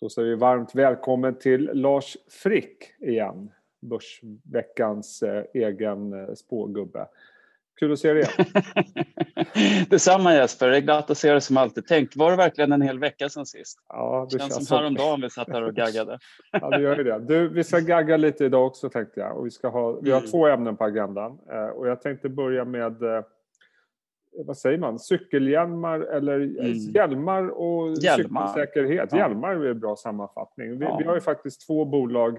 Då säger vi varmt välkommen till Lars Frick igen. Börsveckans eh, egen eh, spågubbe. Kul att se dig igen. Detsamma Jesper, det är glatt att se dig som alltid. Tänk, var det verkligen en hel vecka sedan sist? Ja, det känns, känns som häromdagen vi satt här och gaggade. ja, det gör ju det. Du, vi ska gagga lite idag också tänkte jag. Och vi, ska ha, vi har mm. två ämnen på agendan. Eh, och jag tänkte börja med vad säger man, cykelhjälmar eller mm. hjälmar och hjälmar. cykelsäkerhet. Ja. Hjälmar är en bra sammanfattning. Vi, ja. vi, har ju faktiskt två bolag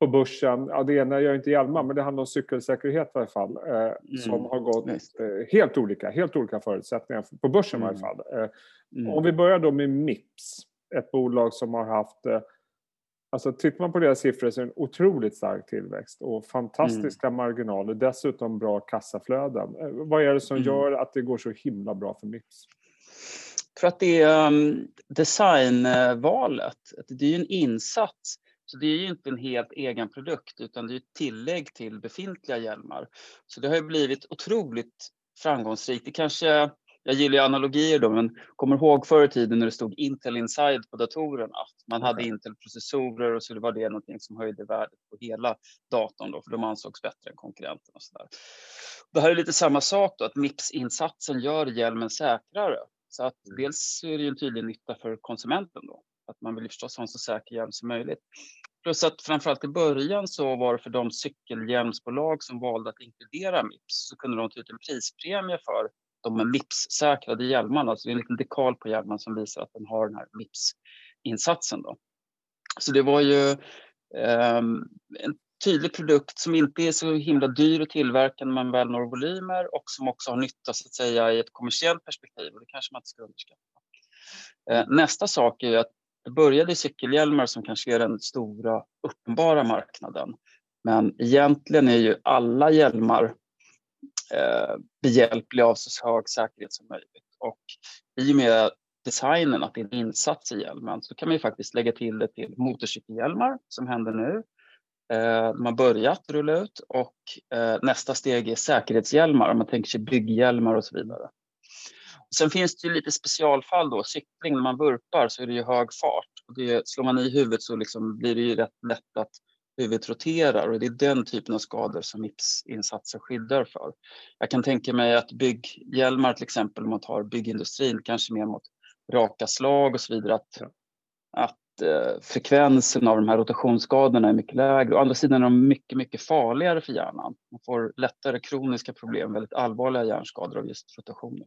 på börsen. Ja, det ena gör inte hjälmar, men det handlar om cykelsäkerhet i alla fall. Eh, mm. Som har gått eh, helt olika, helt olika förutsättningar på börsen mm. i alla mm. fall. Eh, mm. Om vi börjar då med Mips, ett bolag som har haft eh, Alltså tittar man på deras siffror så är det en otroligt stark tillväxt och fantastiska mm. marginaler. Dessutom bra kassaflöden. Eh, vad är det som mm. gör att det går så himla bra för Mips? För att det är um, designvalet. Det är ju en insats. Så det är ju inte en helt egen produkt utan det är ett tillägg till befintliga hjälmar. Så det har ju blivit otroligt framgångsrikt. Det kanske jag gillar ju analogier då, men kommer ihåg förr i tiden när det stod Intel Inside på datorerna? Man hade Intel-processorer och så var det någonting som höjde värdet på hela datorn då, för de ansågs bättre än konkurrenterna. Och så där. Det här är lite samma sak då, att MIPS-insatsen gör hjälmen säkrare. Så att mm. dels är det ju en tydlig nytta för konsumenten då, att man vill förstås ha en så säker hjälm som möjligt. Plus att framförallt i början så var det för de cykelhjälmsbolag som valde att inkludera MIPS så kunde de ta ut en prispremie för de MIPS-säkrade hjälmarna. Alltså det är en liten dekal på hjälmen som visar att den har den här MIPS-insatsen. Då. Så det var ju eh, en tydlig produkt som inte är så himla dyr att tillverka när man väl når volymer och som också har nytta så att säga i ett kommersiellt perspektiv och det kanske man inte ska underskatta. Eh, nästa sak är att det började i cykelhjälmar som kanske är den stora uppenbara marknaden. Men egentligen är ju alla hjälmar eh, behjälplig av så hög säkerhet som möjligt. Och i och med designen, att det är en insats i hjälmen, så kan man ju faktiskt lägga till det till motorcykelhjälmar som händer nu. Eh, de har börjat rulla ut och eh, nästa steg är säkerhetshjälmar, om man tänker sig bygghjälmar och så vidare. Sen finns det ju lite specialfall då, cykling, när man vurpar så är det ju hög fart. Och det, slår man i huvudet så liksom blir det ju rätt lätt att huvudet roterar och det är den typen av skador som MIPS-insatser skyddar för. Jag kan tänka mig att bygghjälmar till exempel, om man tar byggindustrin, kanske mer mot raka slag och så vidare, att, ja. att eh, frekvensen av de här rotationsskadorna är mycket lägre. Å andra sidan är de mycket, mycket farligare för hjärnan. Man får lättare kroniska problem, väldigt allvarliga hjärnskador av just rotationer.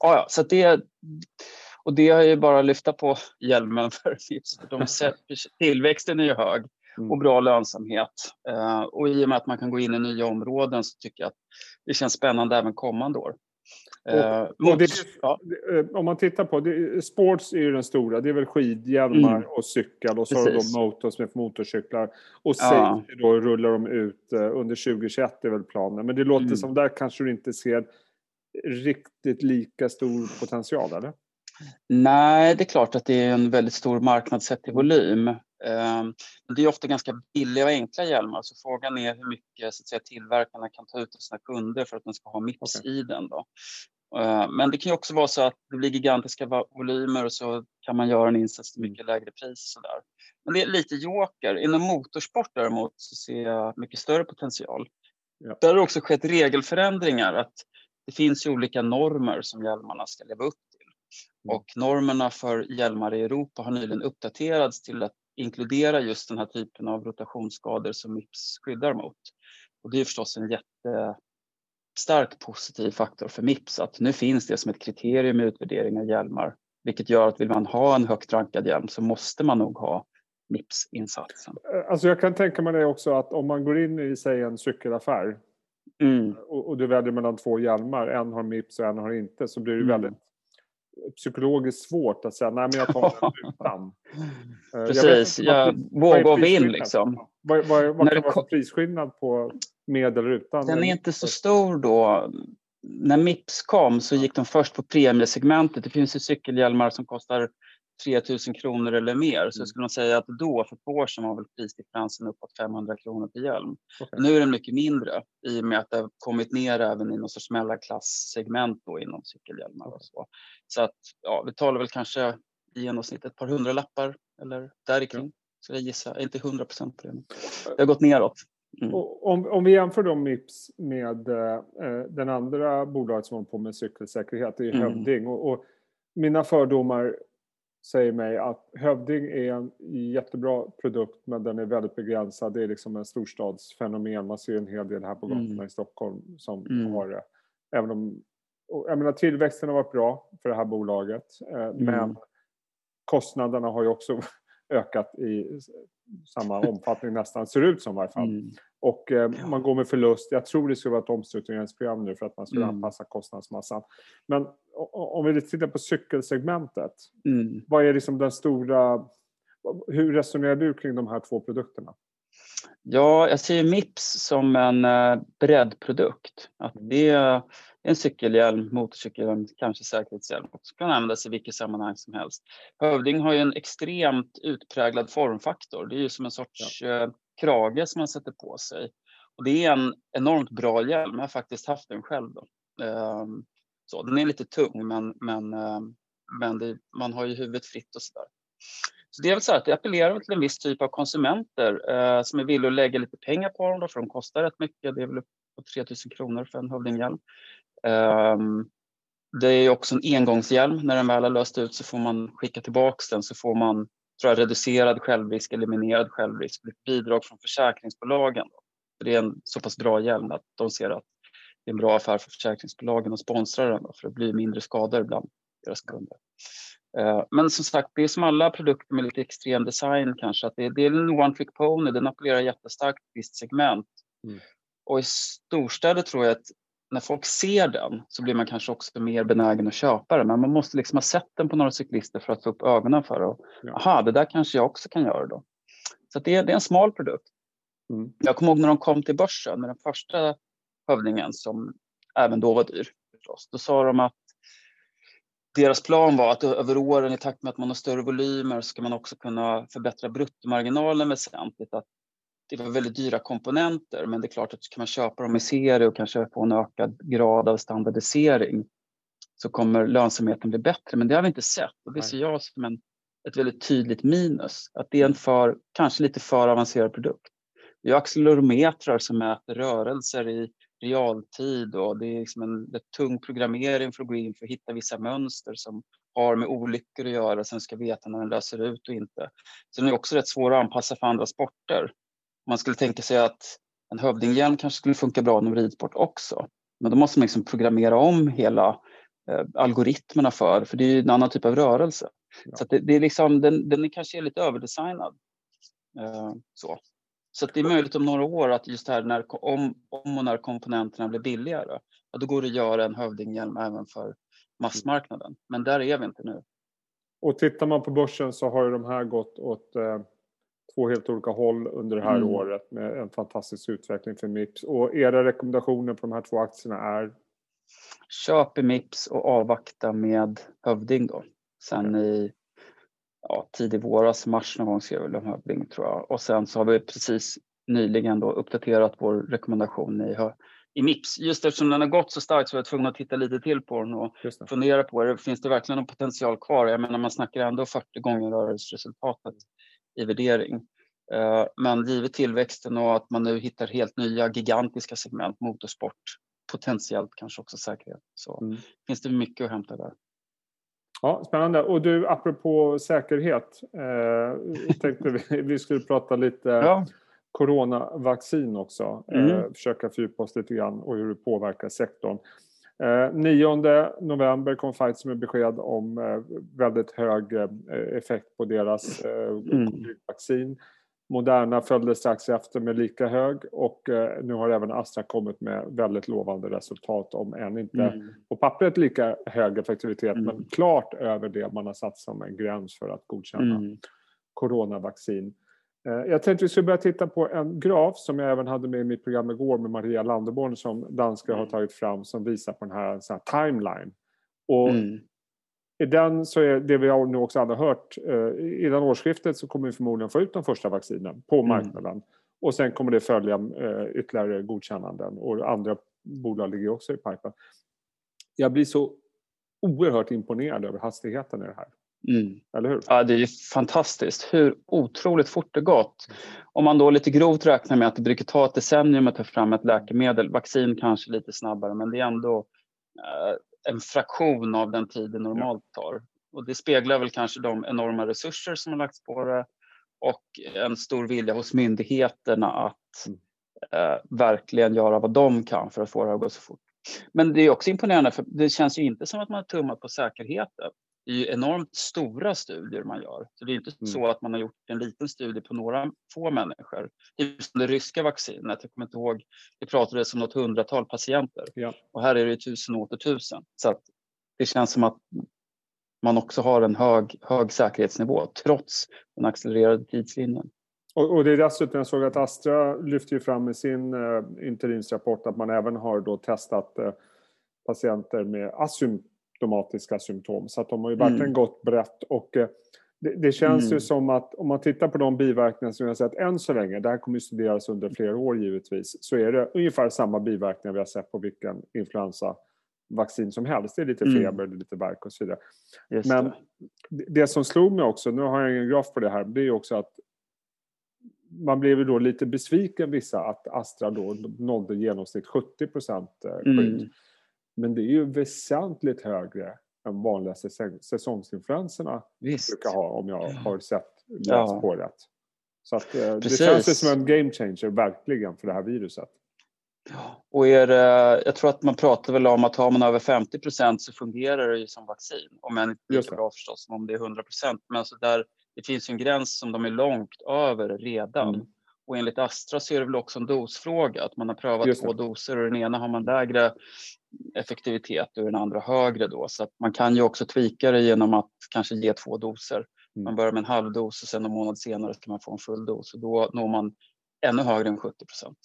Ah, ja, så det, och det är ju bara lyfta på hjälmen för de, tillväxten är ju hög. Och bra lönsamhet. Eh, och i och med att man kan gå in i nya områden så tycker jag att det känns spännande även kommande år. Eh, och det. Eh, om man tittar på det, sports är ju den stora, det är väl skidhjälmar mm. och cykel och så har de motors med motorcyklar. Och safety ja. då rullar de ut under 2021 är väl planen. Men det låter mm. som där kanske du inte ser riktigt lika stor potential eller? Nej, det är klart att det är en väldigt stor marknad sett till volym. Ehm, det är ofta ganska billiga och enkla hjälmar så frågan är hur mycket så att säga, tillverkarna kan ta ut av sina kunder för att den ska ha mips okay. i den. Då. Ehm, men det kan ju också vara så att det blir gigantiska volymer och så kan man göra en insats till mycket lägre pris. Så där. Men det är lite joker. Inom motorsport däremot så ser jag mycket större potential. Ja. Där har också skett regelförändringar. att Det finns ju olika normer som hjälmarna ska leva upp till. Mm. Och normerna för hjälmar i Europa har nyligen uppdaterats till att inkludera just den här typen av rotationsskador som MIPS skyddar mot. Och det är förstås en jättestark positiv faktor för MIPS att nu finns det som ett kriterium i utvärdering av hjälmar, vilket gör att vill man ha en högt rankad hjälm så måste man nog ha MIPS-insatsen. Alltså jag kan tänka mig det också att om man går in i säg en cykelaffär mm. och, och, du väljer mellan två hjälmar, en har MIPS och en har inte, så blir det mm. väldigt psykologiskt svårt att säga nej men jag tar den utan. Eh, Precis, jag, jag vågar och vill liksom. Vad, vad, vad kan det vara prisskillnad på med eller utan? Den är inte så stor då. När Mips kom så gick de först på premiesegmentet. Det finns ju cykelhjälmar som kostar 3000 kronor eller mer. Så jag mm. skulle nog säga att då, för två år sedan, var väl prisdifferensen uppåt 500 kronor per hjälm. Okay. Nu är den mycket mindre i och med att det har kommit ner även i någon sorts mellanklass-segment inom cykelhjälmar. Och så. så att ja, vi talar väl kanske i genomsnitt ett par hundra lappar eller där kring. Så jag gissar, jag är inte 100 procent på det. Det har gått neråt. Mm. Om, om vi jämför då Mips med eh, den andra bolaget som håller på med cykelsäkerhet, det är mm. Hövding. Och, och, mina fördomar säger mig att Hövding är en jättebra produkt men den är väldigt begränsad. Det är liksom en storstadsfenomen. Man ser en hel del här på gatorna mm. i Stockholm som mm. har det. Även om, jag menar, tillväxten har varit bra för det här bolaget eh, men mm. kostnaderna har ju också ökat i samma omfattning nästan, ser ut som i varje fall. Mm. Och eh, man går med förlust. Jag tror det skulle vara ett omstruktureringsprogram nu för att man skulle mm. anpassa kostnadsmassan. Men om vi tittar på cykelsegmentet. Mm. Vad är liksom den stora... Hur resonerar du kring de här två produkterna? Ja, jag ser Mips som en eh, breddprodukt. Att mm. det en cykelhjälm, motorcykelhjälm, kanske säkerhetshjälm som kan användas i vilket sammanhang som helst. Hövding har ju en extremt utpräglad formfaktor. Det är ju som en sorts ja. Eh, krage som man sätter på sig. Och det är en enormt bra hjälm. Jag har faktiskt haft den själv. Då. Ehm, så, den är lite tung men, men, ehm, men det, man har ju huvudet fritt och sådär. Så det är väl så att det appellerar till en viss typ av konsumenter eh, som är villiga att lägga lite pengar på dem då, för de kostar rätt mycket. Det är väl upp på 3000 kronor för en hövdinghjälm. Eh, det är också en engångshjälm. När den väl har löst ut så får man skicka tillbaka den så får man tror jag, reducerad självrisk, eliminerad självrisk, bidrag från försäkringsbolagen. Det är en så pass bra hjälm att de ser att det är en bra affär för försäkringsbolagen att sponsra den för det blir mindre skador bland deras kunder. Eh, men som sagt, det är som alla produkter med lite extrem design kanske, att det är, det är en one trick pony, den appellerar jättestarkt till ett visst segment. Mm. Och i storstäder tror jag att när folk ser den så blir man kanske också mer benägen att köpa den. Men man måste liksom ha sett den på några cyklister för att få upp ögonen för det. Ja. Aha, det där kanske jag också kan göra då. Så det är, det är en smal produkt. Mm. Jag kommer ihåg när de kom till börsen med den första hövdingen som även då var dyr. Förstås. Då sa de att deras plan var att över åren i takt med att man har större volymer ska man också kunna förbättra bruttomarginalen väsentligt. Att det var väldigt dyra komponenter men det är klart att kan man köpa dem i serie och kanske få en ökad grad av standardisering så kommer lönsamheten bli bättre. Men det har vi inte sett och det ser jag som en, ett väldigt tydligt minus. Att det är en för, kanske lite för avancerad produkt. Vi har accelerometrar som mäter rörelser i realtid och det är liksom en, en tung programmering för att gå in för att hitta vissa mönster som har med olyckor att göra, sen ska veta när den löser ut och inte. Så den är också rätt svår att anpassa för andra sporter. Man skulle tänka sig att en hövdinghjälm kanske skulle funka bra inom ridsport också. Men då måste man liksom programmera om hela eh, algoritmerna för, för det är en annan typ av rörelse. Ja. Så det, det, är liksom, den, den är kanske lite överdesignad. Eh, så. Så det är möjligt om några år att just här när, om, om och när komponenterna blir billigare, ja, då går det att göra en hövdinghjälm även för massmarknaden. Men där är vi inte nu. Och tittar man på börsen så har ju de här gått åt eh, två helt olika håll under det här mm. året med en fantastisk utveckling för Mips. Och era rekommendationer på de här två aktierna är? Köp i Mips och avvakta med Hövding då. Sen i ja, tidig våras, mars någon gång skrev väl om Hövding tror jag. Och sen så har vi precis nyligen då uppdaterat vår rekommendation i, i Mips. Just eftersom den har gått så starkt så var jag tvungen att titta lite till på den och fundera på det. Finns det verkligen någon potential kvar? Jag menar man snackar ändå 40 gånger rörelseresultatet i värdering. Eh, men givet tillväxten och att man nu hittar helt nya gigantiska segment, motorsport, potentiellt kanske också säkerhet, så mm. finns det mycket att hämta där. Ja, Spännande. Och du, apropå säkerhet, eh, tänkte vi, vi skulle prata lite ja. coronavaccin också. Eh, mm. Eh, försöka fördjupa oss lite grann och hur det påverkar sektorn. Eh, 9 november kom Pfizer med besked om eh, väldigt hög eh, effekt på deras mm. vaccin. Moderna följde strax efter med lika hög och eh, nu har även Astra kommit med väldigt lovande resultat om än inte mm. på pappret lika hög effektivitet mm. men klart över det man har satt som en gräns för att godkänna mm. coronavaccin. Eh, jag tänkte vi skulle börja titta på en graf som jag även hade med i mitt program igår med Maria Landeborn som danskar har mm. tagit fram som visar på den här, här timeline. Och mm. I den så är det vi har nu också alla hört, eh, innan årsskiftet så kommer vi förmodligen få ut de första vaccinen på mm. marknaden. Mm. Och sen kommer det följa eh, ytterligare godkännanden och andra bolag ligger också i pipen. Jag blir så oerhört imponerad över hastigheten i det här. Mm. Eller hur? Ja, det är ju fantastiskt hur otroligt fort det gått. Om man då lite grovt räknar med att det brukar ta ett decennium att ta fram ett läkemedel, vaccin kanske lite snabbare, men det är ändå eh, en fraktion av den tid det normalt tar. Och det speglar väl kanske de enorma resurser som har lagts på det och en stor vilja hos myndigheterna att eh, verkligen göra vad de kan för att få det att gå så fort. Men det är också imponerande för det känns ju inte som att man har tummat på säkerheten. Det är ju enormt stora studier man gör. Så det är inte mm. så att man har gjort en liten studie på några få människor. Typ som det ryska vaccinet, jag kommer inte ihåg, det pratades om något hundratal patienter. Ja. Och här är det tusen och åter tusen. Så det känns som att man också har en hög, hög säkerhetsnivå trots den accelererade tidslinjen. Och, och det är dessutom, jag såg att Astra lyfter fram i sin uh, interimsrapport att man även har då testat uh, patienter med asymptomatiska symptom. Så att de har ju verkligen mm. gått brett och uh, det, det, känns mm. ju som att om man tittar på de biverkningar som vi har sett än så länge, det här kommer ju studeras under flera år givetvis, så är det ungefär samma biverkningar vi har sett på vilken influensa vaccin som helst. Det är lite mm. feber, mm. lite värk och så vidare. Just Men det. det som slog mig också, nu har jag ingen graf på det här, det är också att man blev då lite besviken vissa att Astra då nådde genomsnitt 70 procent eh, skydd. Mm. Men det är ju väsentligt högre än vanliga säsongsinfluenserna brukar ha om jag har sett läst ja. på rätt. Så att, eh, det känns som en game changer verkligen för det här viruset. Och är jag tror att man pratar väl om att har man över 50 procent så fungerar det ju som vaccin. Om än inte lika bra förstås som om det är 100 procent. Men alltså där, det finns ju en gräns som de är långt över redan. Mm. Och enligt Astra så är det väl också en dosfråga. Att man har prövat två doser och den ena har man lägre effektivitet och den andra högre då. Så man kan ju också tweaka det genom att kanske ge två doser. Mm. Man börjar med en halv dos och sen en månad senare kan man få en full dos. Och då når man ännu högre än 70 procent.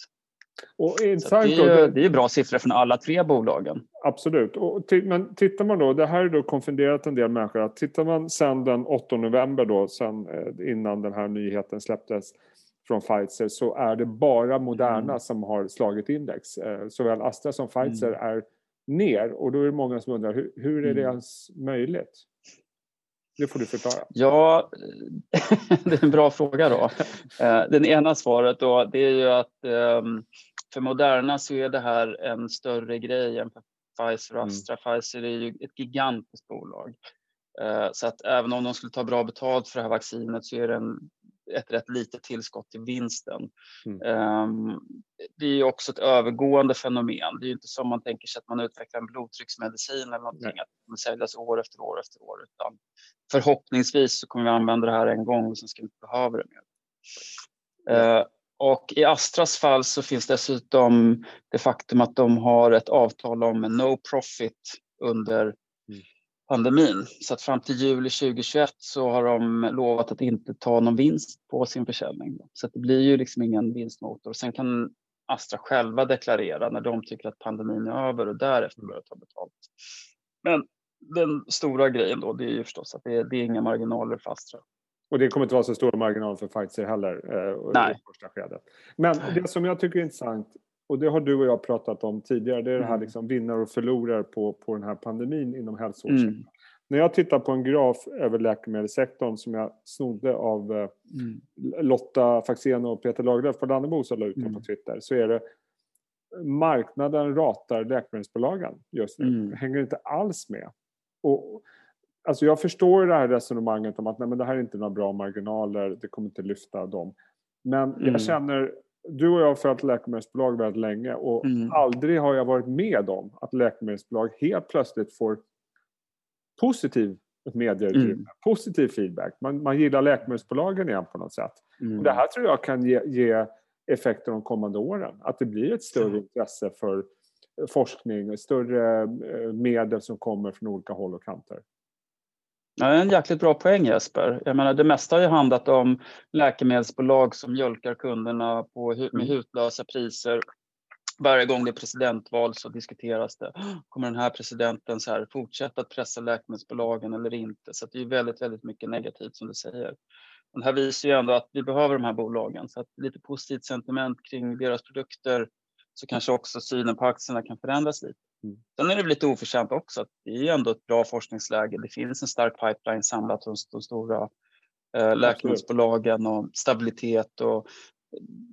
Och det, är, det är bra siffror från alla tre bolagen. Absolut. Och men tittar man då, det här är då konfunderat en del människor, att tittar man sen den 8 november då, sen eh, innan den här nyheten släpptes från Pfizer, så är det bara Moderna mm. som har slagit index. Eh, såväl Astra som Pfizer mm. är ner och då är det många som undrar, hur, hur är det mm. ens möjligt? Det får du förklara. Ja, det är en bra fråga då. Eh, det ena svaret då, det är ju att ehm, för Moderna så är det här en större grej än för Pfizer och mm. Astra. Mm. Pfizer är ju ett gigantiskt bolag. Eh, så att även om de skulle ta bra betalt för det här vaccinet så är det en ett rätt litet tillskott till vinsten. Mm. Um, det är också ett övergående fenomen. Det är inte som man tänker sig att man utvecklar en blodtrycksmedicin eller någonting, Nej. att kommer säljas år efter år efter år. Utan förhoppningsvis så kommer vi använda det här en gång och sen ska vi inte behöva det mer. Mm. Uh, och i Astras fall så finns dessutom det faktum att de har ett avtal om no profit under pandemin. Så att fram till juli 2021 så har de lovat att inte ta någon vinst på sin försäljning. Så det blir ju liksom ingen vinstmotor. Sen kan Astra själva deklarera när de tycker att pandemin är över och därefter börja ta betalt. Men den stora grejen då, det är ju förstås att det är, det är inga marginaler för Astra. Och det kommer inte vara så stora marginaler för Pfizer heller eh, i första skedet. Men det som jag tycker är intressant och det har du och jag pratat om tidigare, det är det här mm. liksom vinnare och förlorare på, på den här pandemin inom hälsovården. Mm. När jag tittar på en graf över läkemedelssektorn som jag snodde av eh, mm. Lotta Faxén och Peter Lagerlöf på Lannebo som la ut mm. på Twitter så är det marknaden ratar läkemedelsbolagen just nu. Mm. Hänger inte alls med. Och, alltså jag förstår det här resonemanget om att nej, men det här är inte några bra marginaler, det kommer inte lyfta dem. Men jag mm. känner du och jag har följt läkemedelsbolag väldigt länge och mm. aldrig har jag varit med om att läkemedelsbolag helt plötsligt får positiv medieutrymme, mm. positiv feedback. Man, man gillar läkemedelsbolagen igen på något sätt. Mm. Och det här tror jag kan ge, ge effekter de kommande åren. Att det blir ett större intresse för forskning, större eh, medel som kommer från olika håll och kanter. Ja, det är en jäkligt bra poäng Jesper. Jag menar, det mesta har ju handlat om läkemedelsbolag som mjölkar kunderna på, med mm. hutlösa priser. Varje gång det är presidentval så diskuteras det. Kommer den här presidenten så här, fortsätta att pressa läkemedelsbolagen eller inte? Så det är väldigt, väldigt mycket negativt som du säger. Och det här visar ju ändå att vi behöver de här bolagen. Så att lite positivt sentiment kring deras produkter så kanske också synen på aktierna kan förändras lite. Mm. Sen är det lite oförtjänt också. Det är ändå ett bra forskningsläge. Det finns en stark pipeline samlat hos de stora eh, läkemedelsbolagen och stabilitet och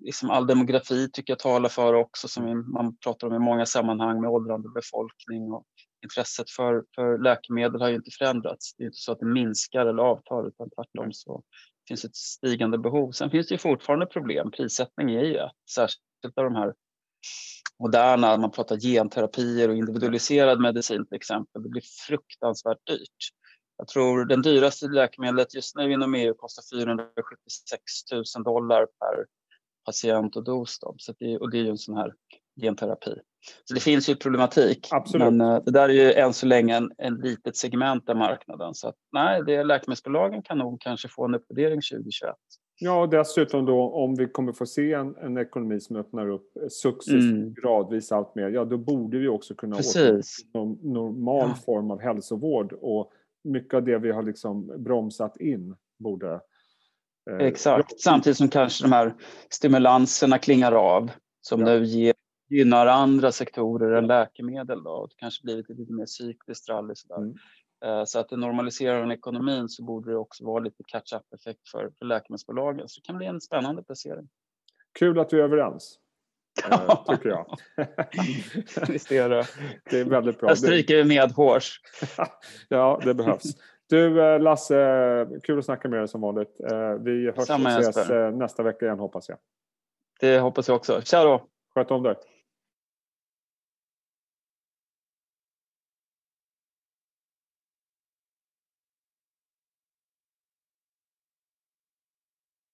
liksom all demografi tycker jag talar för också som man pratar om i många sammanhang med åldrande befolkning och intresset för, för läkemedel har ju inte förändrats. Det är inte så att det minskar eller avtar utan tvärtom så finns ett stigande behov. Sen finns det ju fortfarande problem. Prissättning är ju ett, särskilt av de här moderna, man pratar genterapier och individualiserad medicin till exempel. Det blir fruktansvärt dyrt. Jag tror den dyraste läkemedlet just nu inom EU kostar 476 000 dollar per patient och dos. Då. Så det, och det är ju en sån här genterapi. Så det finns ju problematik. Absolut. Men uh, det där är ju än så länge en, en litet segment av marknaden. Så att, nej, det, läkemedelsbolagen kan nog kanske få en uppvärdering 2021. Ja, och dessutom då om vi kommer få se en, en ekonomi som öppnar upp successivt, mm. gradvis allt mer, ja då borde vi också kunna återgå till normal ja. form av hälsovård och mycket av det vi har liksom bromsat in borde... Eh, Exakt, samtidigt som kanske de här stimulanserna klingar av som ja. nu ger, gynnar andra sektorer än läkemedel. Då. Det kanske blivit lite mer cykliskt rally. Sådär. Mm. Eh, så att det normaliserar ekonomin så borde det också vara lite catch-up-effekt för, för läkemedelsbolagen. Så det kan bli en spännande placering. Kul att vi är överens. Eh, tycker jag. Visst är det. Det är väldigt bra. Jag stryker vi med hårs. ja, det behövs. Du eh, Lasse, kul att snacka med dig som vanligt. Vi hörs Samma och ses nästa vecka igen hoppas jag. Det hoppas jag också. Tja då! Sköt om dig.